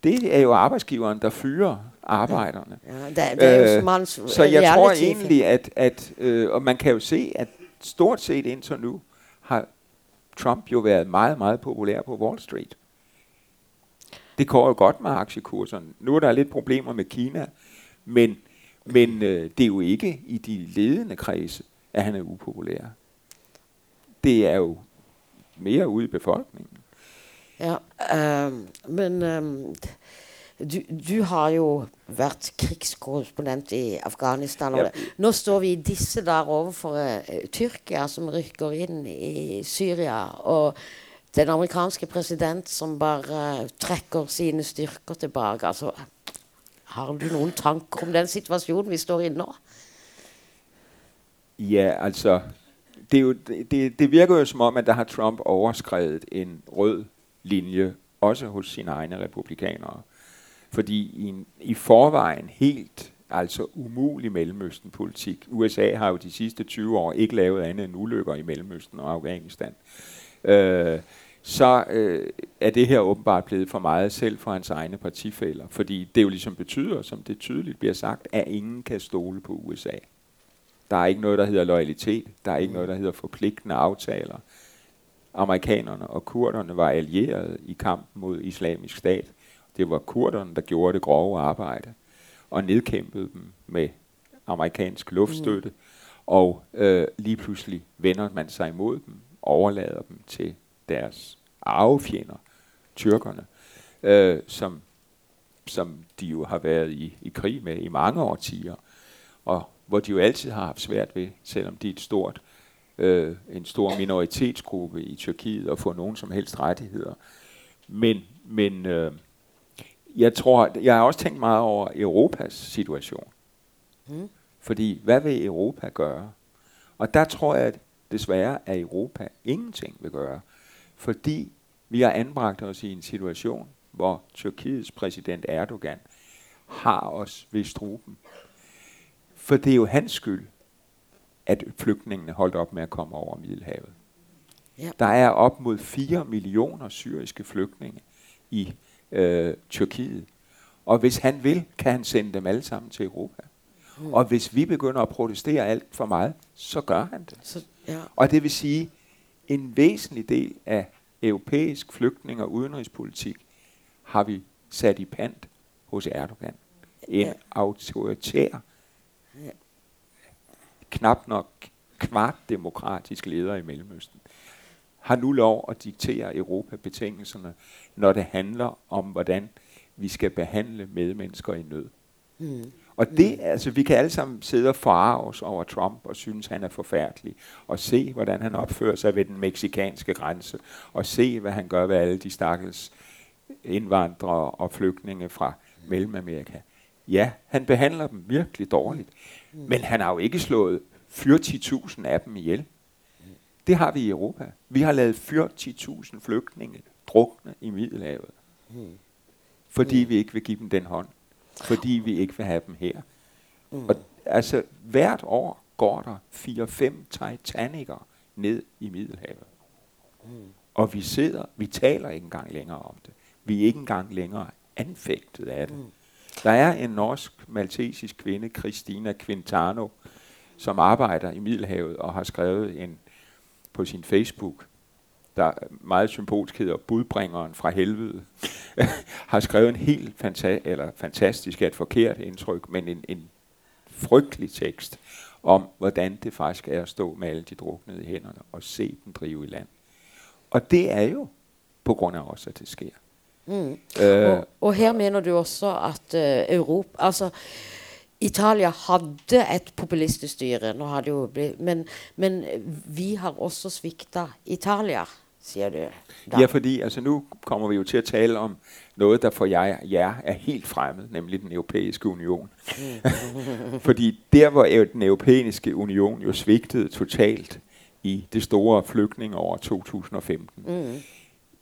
Det er jo arbejdsgiveren, der fyrer arbejderne. Ja, det, er jo Øh, som hans Så jeg tror egentlig, at, at øh, og man kan jo se, at stort set indtil nu har Trump jo været meget, meget populær på Wall Street. Det går jo godt med aktiekurserne. Nu er der lidt problemer med Kina, men, men øh, det er jo ikke i de ledende kredse, at han er upopulær. Det er jo mere ude i befolkningen. Ja, ehm, men ehm, du, du har jo vært krigskorrespondent i Afghanistan. Ja. Nå står vi i disse dager overfor eh, Tyrkia, som rykker inn i Syria. Og den amerikanske president som bare trekker sine styrker tilbake. Altså, har du noen tanker om den situasjonen vi står i nå? Ja, altså, det, er jo, det, det virker jo som om, at der har Trump overskrevet en rød linje, også hos sine egne republikanere. Fordi i, en, i forvejen helt altså umulig Mellemøsten-politik. USA har jo de sidste 20 år ikke lavet andet end ulykker i Mellemøsten og Afghanistan. Øh, så øh, er det her åbenbart blevet for meget selv for hans egne partifælder. Fordi det jo ligesom betyder, som det tydeligt bliver sagt, at ingen kan stole på USA. Der er ikke noget, der hedder loyalitet. Der er ikke noget, der hedder forpligtende aftaler. Amerikanerne og kurderne var allierede i kampen mod islamisk stat. Det var kurderne, der gjorde det grove arbejde og nedkæmpede dem med amerikansk luftstøtte. Mm. Og øh, lige pludselig vender man sig imod dem, overlader dem til deres arvefjender, tyrkerne, øh, som, som de jo har været i, i krig med i mange årtier, og hvor de jo altid har haft svært ved, selvom de er et stort, øh, en stor minoritetsgruppe i Tyrkiet, at få nogen som helst rettigheder. Men, men øh, jeg tror, jeg har også tænkt meget over Europas situation. Mm. Fordi, hvad vil Europa gøre? Og der tror jeg at desværre, at Europa ingenting vil gøre. Fordi vi har anbragt os i en situation, hvor Tyrkiets præsident Erdogan har os ved struben. For det er jo hans skyld, at flygtningene holdt op med at komme over Middelhavet. Ja. Der er op mod 4 millioner syriske flygtninge i øh, Tyrkiet. Og hvis han vil, kan han sende dem alle sammen til Europa. Mm. Og hvis vi begynder at protestere alt for meget, så gør han det. Så, ja. Og det vil sige, en væsentlig del af europæisk flygtning- og udenrigspolitik har vi sat i pant hos Erdogan. En Ja. autoritær. Knap nok kvart demokratisk leder i Mellemøsten, har nu lov at diktere Europa betingelserne, når det handler om, hvordan vi skal behandle medmennesker i nød. Mm. Og det, altså, vi kan alle sammen sidde og forarve os over Trump og synes, han er forfærdelig. Og se, hvordan han opfører sig ved den meksikanske grænse. Og se, hvad han gør ved alle de stakkels indvandrere og flygtninge fra Mellemamerika. Ja, han behandler dem virkelig dårligt. Men han har jo ikke slået 40.000 af dem ihjel. Det har vi i Europa. Vi har lavet 40.000 flygtninge drukne i Middelhavet. Fordi vi ikke vil give dem den hånd. Fordi vi ikke vil have dem her. Mm. Og altså hvert år går der 4-5 Titanicer ned i Middelhavet. Mm. Og vi sidder, vi taler ikke engang længere om det. Vi er ikke engang længere anfægtet af det. Mm. Der er en norsk-maltesisk kvinde, Christina Quintano, som arbejder i Middelhavet og har skrevet en på sin Facebook, der meget symbolsk hedder Budbringeren fra helvede, har skrevet en helt fanta- eller fantastisk, et forkert indtryk, men en, en frygtelig tekst om, hvordan det faktisk er at stå med alle de druknede i hænderne og se dem drive i land. Og det er jo på grund af os, at det sker. Mm. Øh, og, og her mener du også, at uh, Europa, altså Italia hadde et populistisk styre, nå har det jo blitt, men, men vi har også svigtet Italia, siger du. Da. Ja, fordi altså nu kommer vi jo til at tale om noget, der for jer, jer er helt fremmed, nemlig den europæiske union. Mm. fordi der, hvor den europæiske union jo svigtede totalt i det store flygtning over 2015, mm.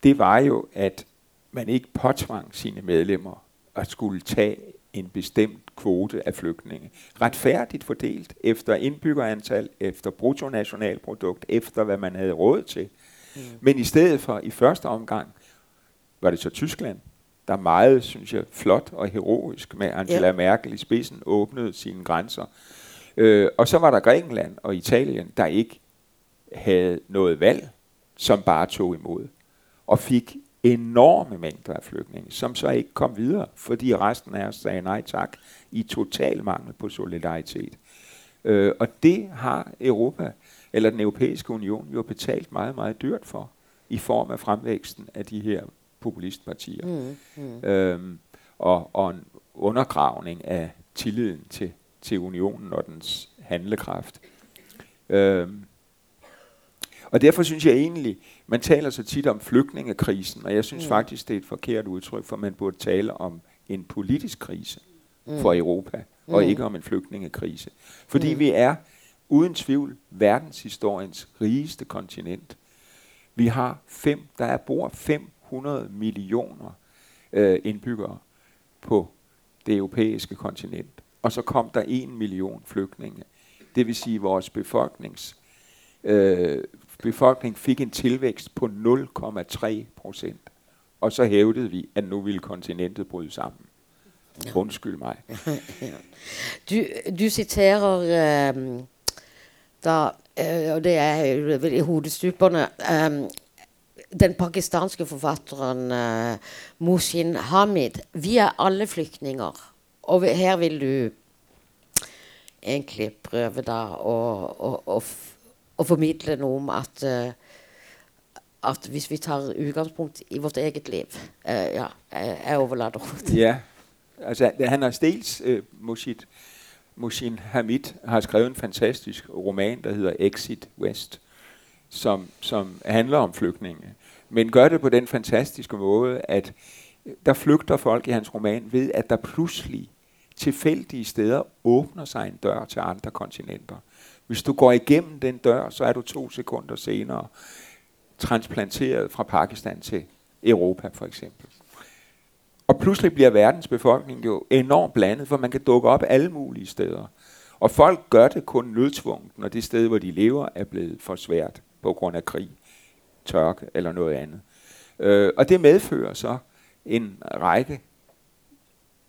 det var jo, at man ikke påtvang sine medlemmer at skulle tage en bestemt kvote af flygtninge. Retfærdigt fordelt efter indbyggerantal, efter bruttonationalprodukt, efter hvad man havde råd til. Mm. Men i stedet for i første omgang, var det så Tyskland, der meget, synes jeg, flot og heroisk med Angela ja. Merkel i spidsen åbnede sine grænser. Øh, og så var der Grækenland og Italien, der ikke havde noget valg, som bare tog imod. Og fik enorme mængder af flygtninge, som så ikke kom videre, fordi resten af os sagde nej tak i total mangel på solidaritet. Øh, og det har Europa, eller den europæiske union, jo betalt meget, meget dyrt for, i form af fremvæksten af de her populistpartier. Mm, mm. Øhm, og, og en undergravning af tilliden til, til unionen og dens handlekraft. Øhm, og derfor synes jeg egentlig, man taler så tit om flygtningekrisen, og jeg synes mm. faktisk, det er et forkert udtryk, for man burde tale om en politisk krise mm. for Europa, mm. og ikke om en flygtningekrise. Fordi mm. vi er uden tvivl verdenshistoriens rigeste kontinent. Vi har fem, der er bor 500 millioner øh, indbyggere på det europæiske kontinent. Og så kom der en million flygtninge. Det vil sige, vores befolknings øh, befolkning fik en tilvækst på 0,3 procent. Og så hævdede vi, at nu ville kontinentet bryde sammen. Ja. Undskyld mig. du, du citerer øh, da, øh, og det er i hovedstuperne, øh, den pakistanske forfatteren uh, Mushin Hamid. Vi er alle flygtninger. Og her vil du egentlig prøve da å, å, å og formidle noe om at uh, at hvis vi tar udgangspunkt i vårt eget liv, uh, ja, eh, jeg, jeg overlader Ja, altså han har dels, uh, Moshid, Moshin Hamid har skrevet en fantastisk roman, der hedder Exit West, som, som handler om flygtninge, men gør det på den fantastiske måde, at der flygter folk i hans roman ved, at der pludselig tilfældige steder åbner sig en dør til andre kontinenter. Hvis du går igennem den dør, så er du to sekunder senere transplanteret fra Pakistan til Europa for eksempel. Og pludselig bliver verdens befolkning jo enormt blandet, for man kan dukke op alle mulige steder. Og folk gør det kun nødtvunget, når det sted, hvor de lever, er blevet for svært på grund af krig, tørke eller noget andet. Øh, og det medfører så en række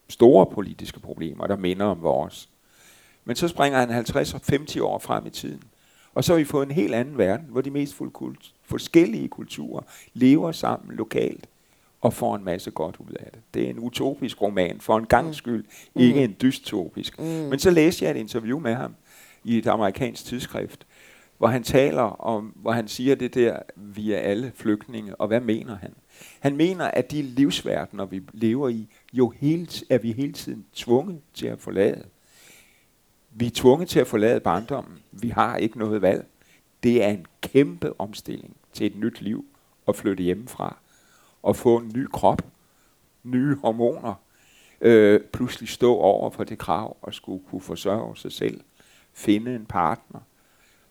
store politiske problemer, der minder om vores. Men så springer han 50 og 50 år frem i tiden. Og så har vi fået en helt anden verden, hvor de mest forskellige kulturer lever sammen lokalt og får en masse godt ud af det. Det er en utopisk roman, for en gang mm. skyld, mm. ikke en dystopisk. Mm. Men så læste jeg et interview med ham i et amerikansk tidsskrift, hvor han taler om, hvor han siger det der, vi er alle flygtninge, og hvad mener han? Han mener, at de livsverdener, vi lever i, jo hele, er vi hele tiden tvunget til at forlade. Vi er tvunget til at forlade barndommen. Vi har ikke noget valg. Det er en kæmpe omstilling til et nyt liv at flytte hjemmefra og få en ny krop, nye hormoner, øh, pludselig stå over for det krav at skulle kunne forsørge sig selv, finde en partner,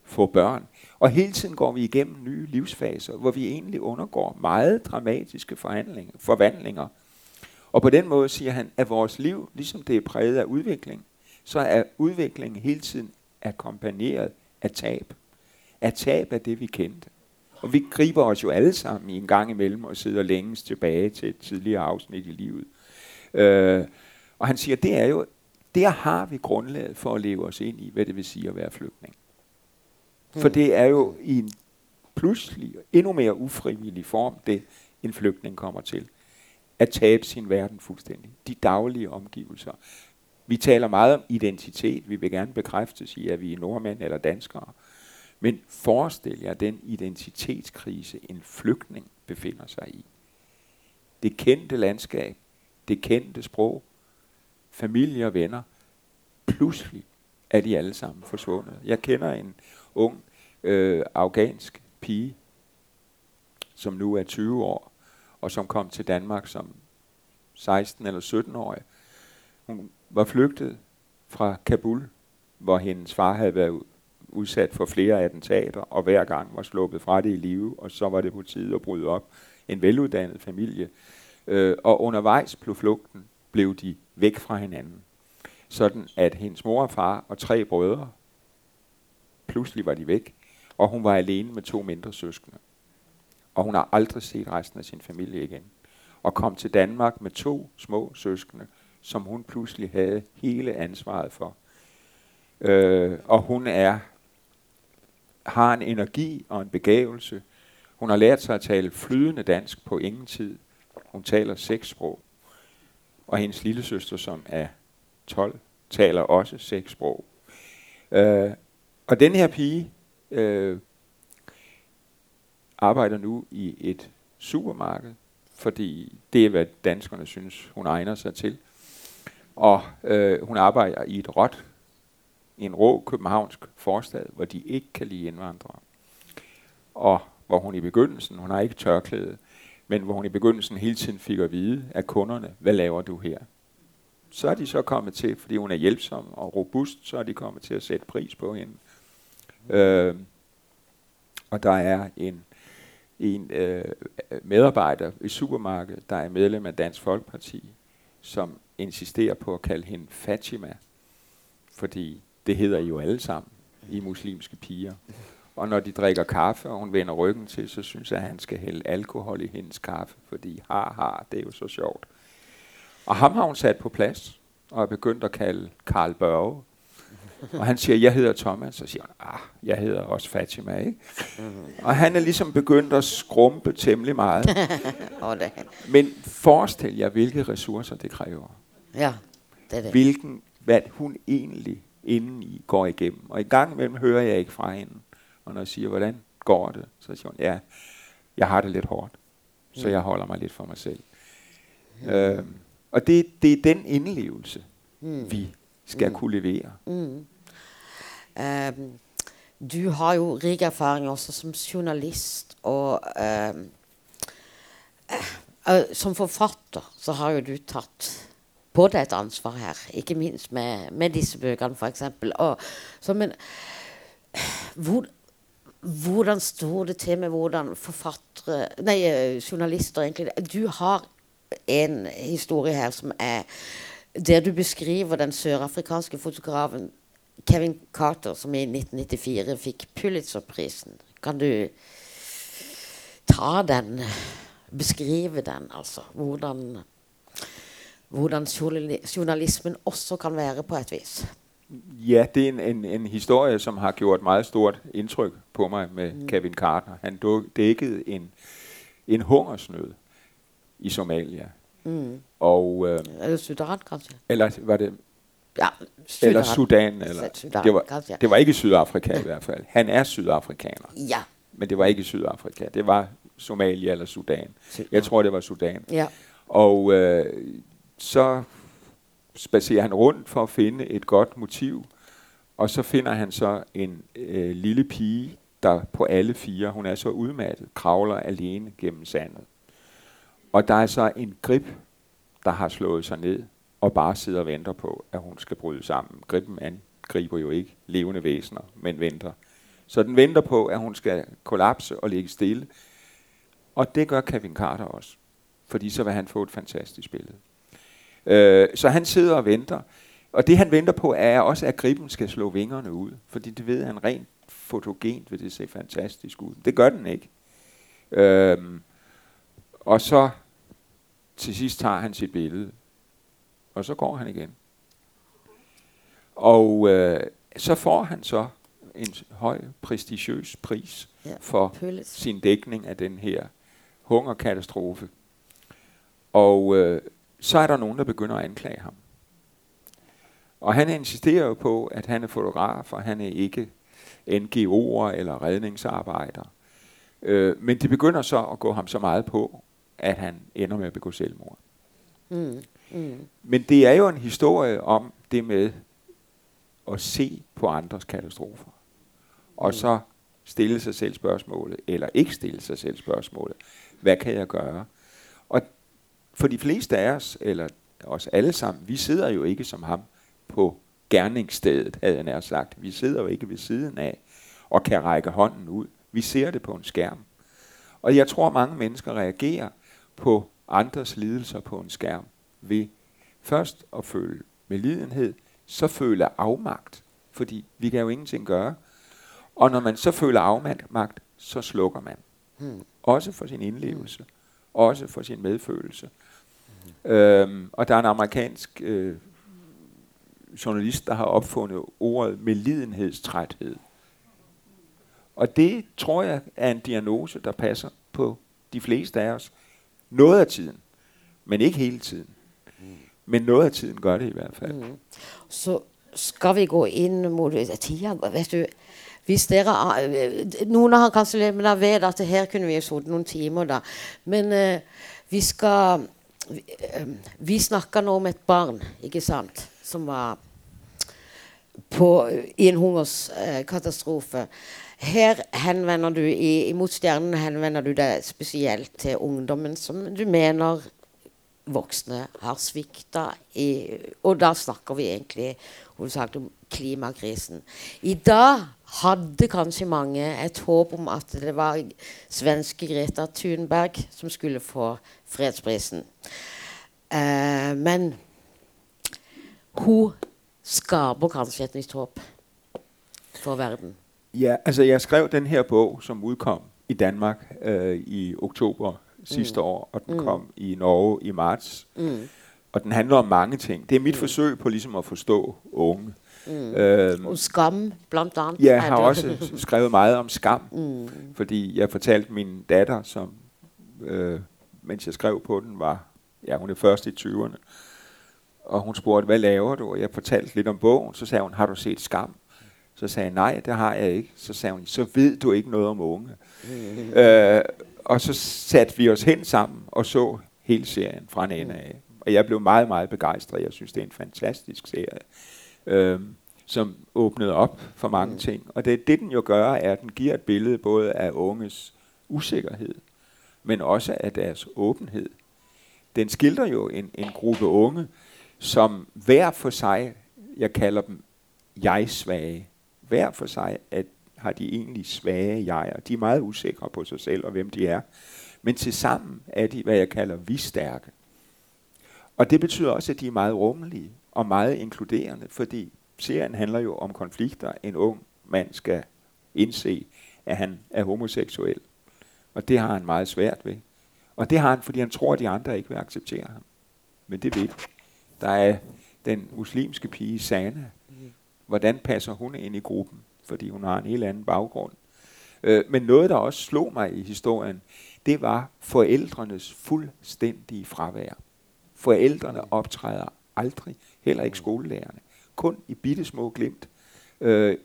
få børn. Og hele tiden går vi igennem nye livsfaser, hvor vi egentlig undergår meget dramatiske forhandlinger, forvandlinger. Og på den måde siger han, at vores liv, ligesom det er præget af udvikling, så er udviklingen hele tiden akkompagneret af tab. Af tab af det, vi kendte. Og vi griber os jo alle sammen i en gang imellem og sidder længes tilbage til et tidligere afsnit i livet. Øh, og han siger, det er jo, der har vi grundlaget for at leve os ind i, hvad det vil sige at være flygtning. For det er jo i en pludselig, endnu mere ufrivillig form, det en flygtning kommer til. At tabe sin verden fuldstændig. De daglige omgivelser. Vi taler meget om identitet. Vi vil gerne bekræftes i, at vi er nordmænd eller danskere. Men forestil jer den identitetskrise, en flygtning befinder sig i. Det kendte landskab, det kendte sprog, familie og venner, pludselig er de alle sammen forsvundet. Jeg kender en ung øh, afghansk pige, som nu er 20 år, og som kom til Danmark som 16 eller 17 årig. Hun var flygtet fra Kabul, hvor hendes far havde været udsat for flere attentater, og hver gang var sluppet fra det i live, og så var det på tide at bryde op. En veluddannet familie. Øh, og undervejs på flugten blev de væk fra hinanden. Sådan at hendes mor og far og tre brødre, pludselig var de væk, og hun var alene med to mindre søskende. Og hun har aldrig set resten af sin familie igen. Og kom til Danmark med to små søskende, som hun pludselig havde hele ansvaret for. Øh, og hun er har en energi og en begævelse. Hun har lært sig at tale flydende dansk på ingen tid. Hun taler seks sprog. Og hendes lille søster, som er 12, taler også seks sprog. Øh, og den her pige øh, arbejder nu i et supermarked, fordi det er, hvad danskerne synes, hun egner sig til. Og øh, hun arbejder i et råt i en rå københavnsk forstad, hvor de ikke kan lide indvandrere. Og hvor hun i begyndelsen, hun har ikke tørklæde, men hvor hun i begyndelsen hele tiden fik at vide af kunderne, hvad laver du her? Så er de så kommet til, fordi hun er hjælpsom og robust, så er de kommet til at sætte pris på hende. Øh, og der er en, en øh, medarbejder i supermarkedet, der er medlem af Dansk Folkeparti, som insisterer på at kalde hende Fatima, fordi det hedder jo alle sammen i muslimske piger. Og når de drikker kaffe, og hun vender ryggen til, så synes jeg, at han skal hælde alkohol i hendes kaffe, fordi har, har, det er jo så sjovt. Og ham har hun sat på plads, og er begyndt at kalde Karl Børge. Og han siger, jeg hedder Thomas, og siger ah, jeg hedder også Fatima, ikke? Og han er ligesom begyndt at skrumpe temmelig meget. Men forestil jer, hvilke ressourcer det kræver. Ja, det er det. Hvilken, hvad hun egentlig inden I går igennem. Og i gang imellem hører jeg ikke fra hende. Og når jeg siger, hvordan går det, så siger hun, ja, jeg har det lidt hårdt. Så jeg holder mig lidt for mig selv. Mm. Øh, og det, det er den indlevelse, mm. vi skal mm. kunne levere. Mm. Um, du har jo rig erfaring også som journalist, og um, uh, som forfatter så har jo du tatt på deg et ansvar her. Ikke minst med, med disse bøkene, f.eks. Men hvor, hvordan står det til med hvordan forfattere nej, øh, journalister, egentlig Du har en historie her som er der du beskriver den sørafrikanske fotografen Kevin Carter, som i 1994 fik Pulitzerprisen. Kan du ta den, beskrive den, altså? Hvordan hvordan journalismen også kan være på et vis. Ja, det er en, en, en historie, som har gjort meget stort indtryk på mig med mm. Kevin Carter. Han dækkede en, en hungersnød i Somalia. Mm. Og, øh, eller Sudan, kanskje? Eller var det... Ja, Sudan. Eller Sudan. Eller, Sudan, det, var, det var ikke Sydafrika i hvert fald. Han er sydafrikaner. Ja. Men det var ikke Sydafrika. Det var Somalia eller Sudan. Jeg tror, det var Sudan. Ja. Og øh, så spacerer han rundt for at finde et godt motiv, og så finder han så en øh, lille pige, der på alle fire, hun er så udmattet, kravler alene gennem sandet. Og der er så en grib, der har slået sig ned, og bare sidder og venter på, at hun skal bryde sammen. Gribben angriber jo ikke levende væsener, men venter. Så den venter på, at hun skal kollapse og ligge stille. Og det gør Kevin Carter også, fordi så vil han få et fantastisk billede. Øh, så han sidder og venter, Og det han venter på er også, at griben skal slå vingerne ud. Fordi det ved han rent fotogent, vil det se fantastisk ud. Det gør den ikke. Øhm, og så til sidst tager han sit billede. Og så går han igen. Og øh, så får han så en høj, prestigiøs pris Ja, for Pulitzer. sin dækning af den her hungerkatastrofe. Og øh, så er der nogen, der begynder at anklage ham. Og han insisterer jo på, at han er fotograf, og han er ikke NGO'er eller redningsarbejder. Øh, men det begynder så at gå ham så meget på, at han ender med at begå selvmord. Mm. Mm. Men det er jo en historie om det med at se på andres katastrofer. Og så stille sig selv spørgsmålet, eller ikke stille sig selv spørgsmålet. Hvad kan jeg gøre? Og for de fleste af os, eller os alle sammen, vi sidder jo ikke som ham på gerningsstedet, havde jeg nær sagt. Vi sidder jo ikke ved siden af og kan række hånden ud. Vi ser det på en skærm. Og jeg tror, mange mennesker reagerer på andres lidelser på en skærm ved først at føle medlidenhed, så føle afmagt, fordi vi kan jo ingenting gøre. Og når man så føler afmagt, så slukker man. Hmm. Også for sin indlevelse, også for sin medfølelse. Øhm, og der er en amerikansk øh, journalist, der har opfundet ordet medlidenhedstræthed. Og det tror jeg er en diagnose, der passer på de fleste af os. Noget af tiden, men ikke hele tiden. Men noget af tiden gør det i hvert fald. Mm. Så skal vi gå inn mot tida Vet du hvis dere, er- Noen har kanskje men jeg vet at her kunne vi ha sittet noen timer. da. Men eh, vi skal vi, ehm, snakker nå om et barn, ikke sant, som var på, i en hungerskatastrofe. Her henvender du i, i Mot stjernen henvender du deg spesielt til ungdommen som du mener voksne har svikta i Og da snakker vi egentlig hovedsakelig om klimakrisen. I dag hadde kanskje mange et håp om at det var svenske Greta Thunberg som skulle få fredsprisen. Eh, men hun skaper kanskje et nytt håp for verden. Ja, altså jeg skrev den her bog, som udkom i Danmark øh, i oktober sidste mm. år, og den mm. kom i Norge i marts. Mm. Og den handler om mange ting. Det er mit mm. forsøg på ligesom at forstå unge. Mm. Øhm, Og skam, blandt andet. jeg har også skrevet meget om skam, Mm. fordi jeg fortalte min datter, som øh, mens jeg skrev på den, var, ja hun er først i 20'erne, og hun spurgte, hvad laver du? Og jeg fortalte lidt om bogen, så sagde hun, har du set skam? Så sagde jeg, nej, det har jeg ikke. Så sagde hun, så ved du ikke noget om unge. Mm. Øh, og så satte vi os hen sammen og så hele serien fra en ende af. Og jeg blev meget, meget begejstret. Jeg synes, det er en fantastisk serie, øh, som åbnede op for mange Mm. ting. Og det, det, den jo gør, er, at den giver et billede både af unges usikkerhed, men også af deres åbenhed. Den skildrer jo en, en gruppe unge, som hver for sig, jeg kalder dem jeg-svage, hver for sig at har de egentlig svage jeger. De er meget usikre på sig selv og hvem de er. Men til sammen er de, hvad jeg kalder vi-stærke. Og det betyder også, at de er meget rummelige og meget inkluderende, fordi serien handler jo om konflikter. En ung mand skal indse, at han er homoseksuel. Og det har han meget svært ved. Og det har han, fordi han tror, at de andre ikke vil acceptere ham. Men det ved Der er den muslimske pige Sana. Hvordan passer hun ind i gruppen? Fordi hun har en helt anden baggrund. Øh, men noget, der også slog mig i historien, det var forældrenes fuldstændige fravær. Forældrene optræder aldrig, heller ikke skolelærerne. Kun i bitte små glimt. Øh,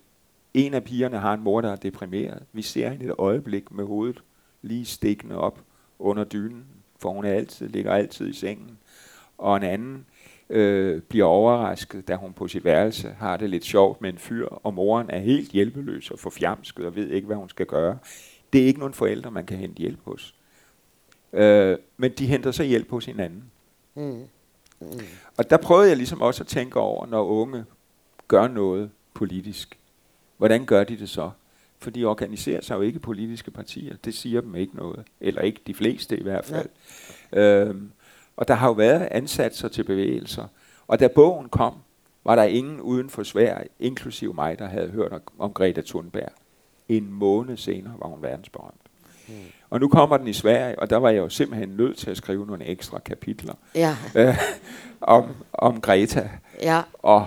en af pigerne har en mor, der er deprimeret. Vi ser hende et øjeblik med hovedet lige stikkende op under dynen, for hun er altid, ligger altid i sengen. Og en anden øh, bliver overrasket, da hun på sit værelse har det lidt sjovt med en fyr, og moren er helt hjælpeløs og forfjamsket og ved ikke, hvad hun skal gøre. Det er ikke nogen forældre, man kan hente hjælp hos. Øh, men de henter så hjælp hos hinanden. Mm. Mm. Og der prøvede jeg ligesom også at tænke over, når unge gør noget politisk, hvordan gør de det så? For de organiserer sig jo ikke i politiske partier. Det siger dem ikke noget. Eller ikke de fleste i hvert fald. Øhm, og der har jo været ansatser til bevægelser. Og da bogen kom, var der ingen uden for Sverige, inklusive mig, der havde hørt om Greta Thunberg. En måned senere var hun verdensberømt. Mm. Og nu kommer den i Sverige, og der var jeg jo simpelthen nødt til at skrive nogle ekstra kapitler Ja. øh, om, om Greta ja. og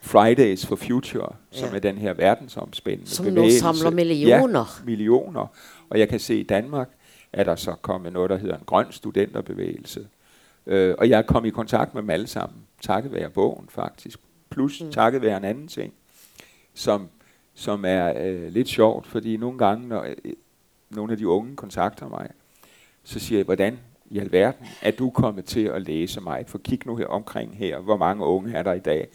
Fridays for Future, som Ja. er den her verdensomspændende Som nu bevægelse. samler millioner. Ja, millioner. Og jeg kan se, at i Danmark er der så kommet noget, der hedder en grøn studenterbevægelse. Øh, og jeg er kommet i kontakt med dem alle sammen, takket være bogen faktisk. Plus mm. takket være en anden ting, som, som er øh, lidt sjovt, fordi nogle gange, når nogle af de unge kontakter mig, så siger jeg, hvordan i alverden er du kommet til at læse mig? For kig nu her omkring her, hvor mange unge er der i dag?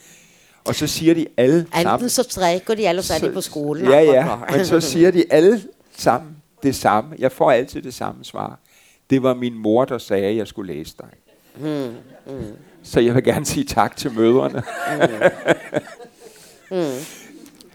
Og så siger de alle sammen... Enten så strækker de, eller så er de på skolen. Ja, ja, men så siger de alle sammen det samme. Jeg får altid det samme svar. Det var min mor, der sagde, at jeg skulle læse dig. Mm, mm, Så jeg vil gerne sige tak til mødrene. mm.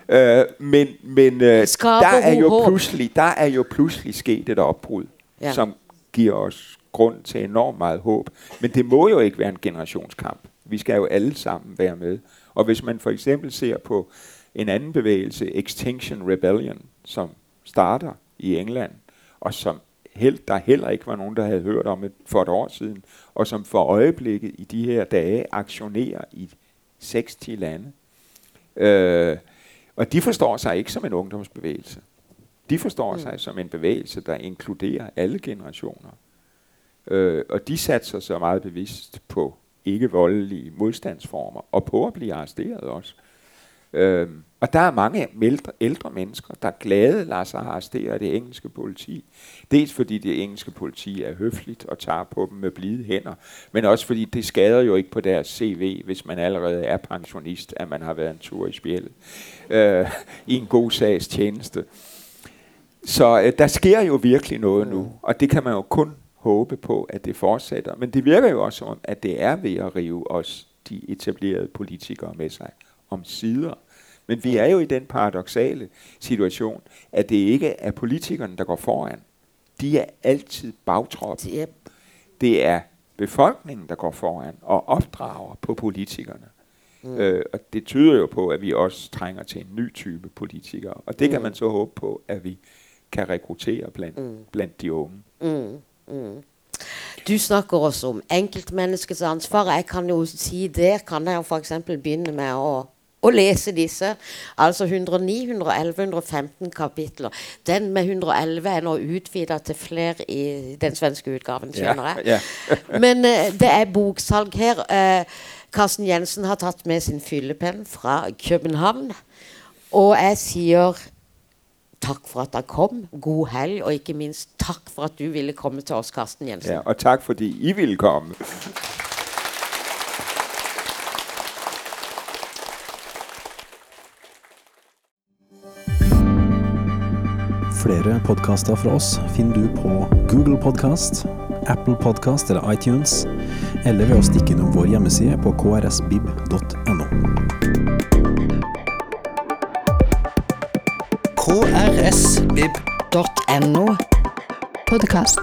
Øh, men men øh, der, er jo pludselig, der er jo pludselig sket et opbrud, Ja. som giver os grund til enormt meget håb. Men det må jo ikke være en generationskamp. Vi skal jo alle sammen være med. Og hvis man for eksempel ser på en anden bevægelse, Extinction Rebellion, som starter i England, og som held, der heller ikke var nogen, der havde hørt om det for et år siden, og som for øjeblikket i de her dage aktionerer i 60 lande. Øh, og de forstår sig ikke som en ungdomsbevægelse. De forstår mm. sig som en bevægelse, der inkluderer alle generationer. Øh, og de satser så meget bevidst på ikke-voldelige modstandsformer, og på at blive arresteret også. Øh, og der er mange ældre, ældre mennesker, der glade lader sig arrestere af det engelske politi. Dels fordi det engelske politi er høfligt og tager på dem med blide hænder, men også fordi det skader jo ikke på deres CV, hvis man allerede er pensionist, at man har været en tur i spjældet øh, i en god sags tjeneste. Så øh, der sker jo virkelig noget nu, og det kan man jo kun håbe på, at det fortsætter. Men det virker jo også som, at det er ved at rive os, de etablerede politikere, med sig om sider. Men vi er jo i den paradoxale situation, at det ikke er politikerne, der går foran. De er altid bagtrådt. Ja. Det er befolkningen, der går foran og opdrager på politikerne. Mm. Øh, og det tyder jo på, at vi også trænger til en ny type politikere. Og det mm. kan man så håbe på, at vi kan rekruttere blandt, mm. blandt de unge. Mm, mm. Du snakker også om enkeltmenneskets ansvar. Jeg kan jo si der kan jeg jo for eksempel begynne med å, å lese disse. Altså 109, 111, 115 kapitler. Den med 111 er nå utvidet til flere i den svenske udgaven, skjønner jeg. Ja, Men eh, det er boksalg her. Eh, Carsten Jensen har tatt med sin fyllepenn fra København. Og jeg sier takk for at han kom, god helg, og ikke minst takk for at du ville komme til oss, Carsten Jensen. ja, og tak fordi I ville komme. Flere podkaster fra oss finner du på Google Podkast, Apple Podkast eller iTunes, eller ved å stikke innom vår hjemmeside på krsbib.no. krsbib.no Podkast.